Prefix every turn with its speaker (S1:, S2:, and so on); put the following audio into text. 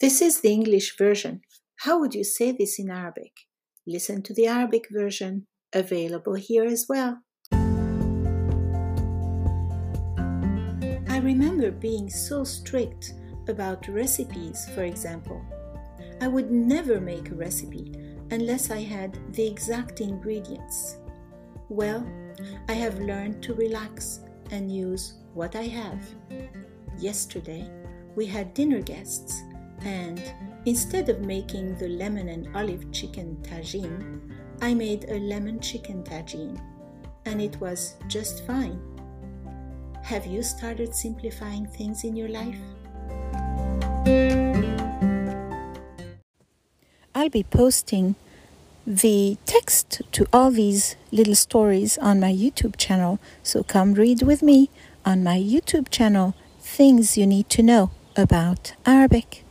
S1: This is the English version. How would you say this in Arabic? Listen to the Arabic version, available here as well. I remember being so strict about recipes, for example. I would never make a recipe unless I had the exact ingredients. Well, I have learned to relax and use what I have. Yesterday, we had dinner guests, and instead of making the lemon and olive chicken tagine, I made a lemon chicken tagine, and it was just fine. Have you started simplifying things in your life? I'll be posting the text to all these little stories on my YouTube channel, so come read with me on my YouTube channel things you need to know about Arabic.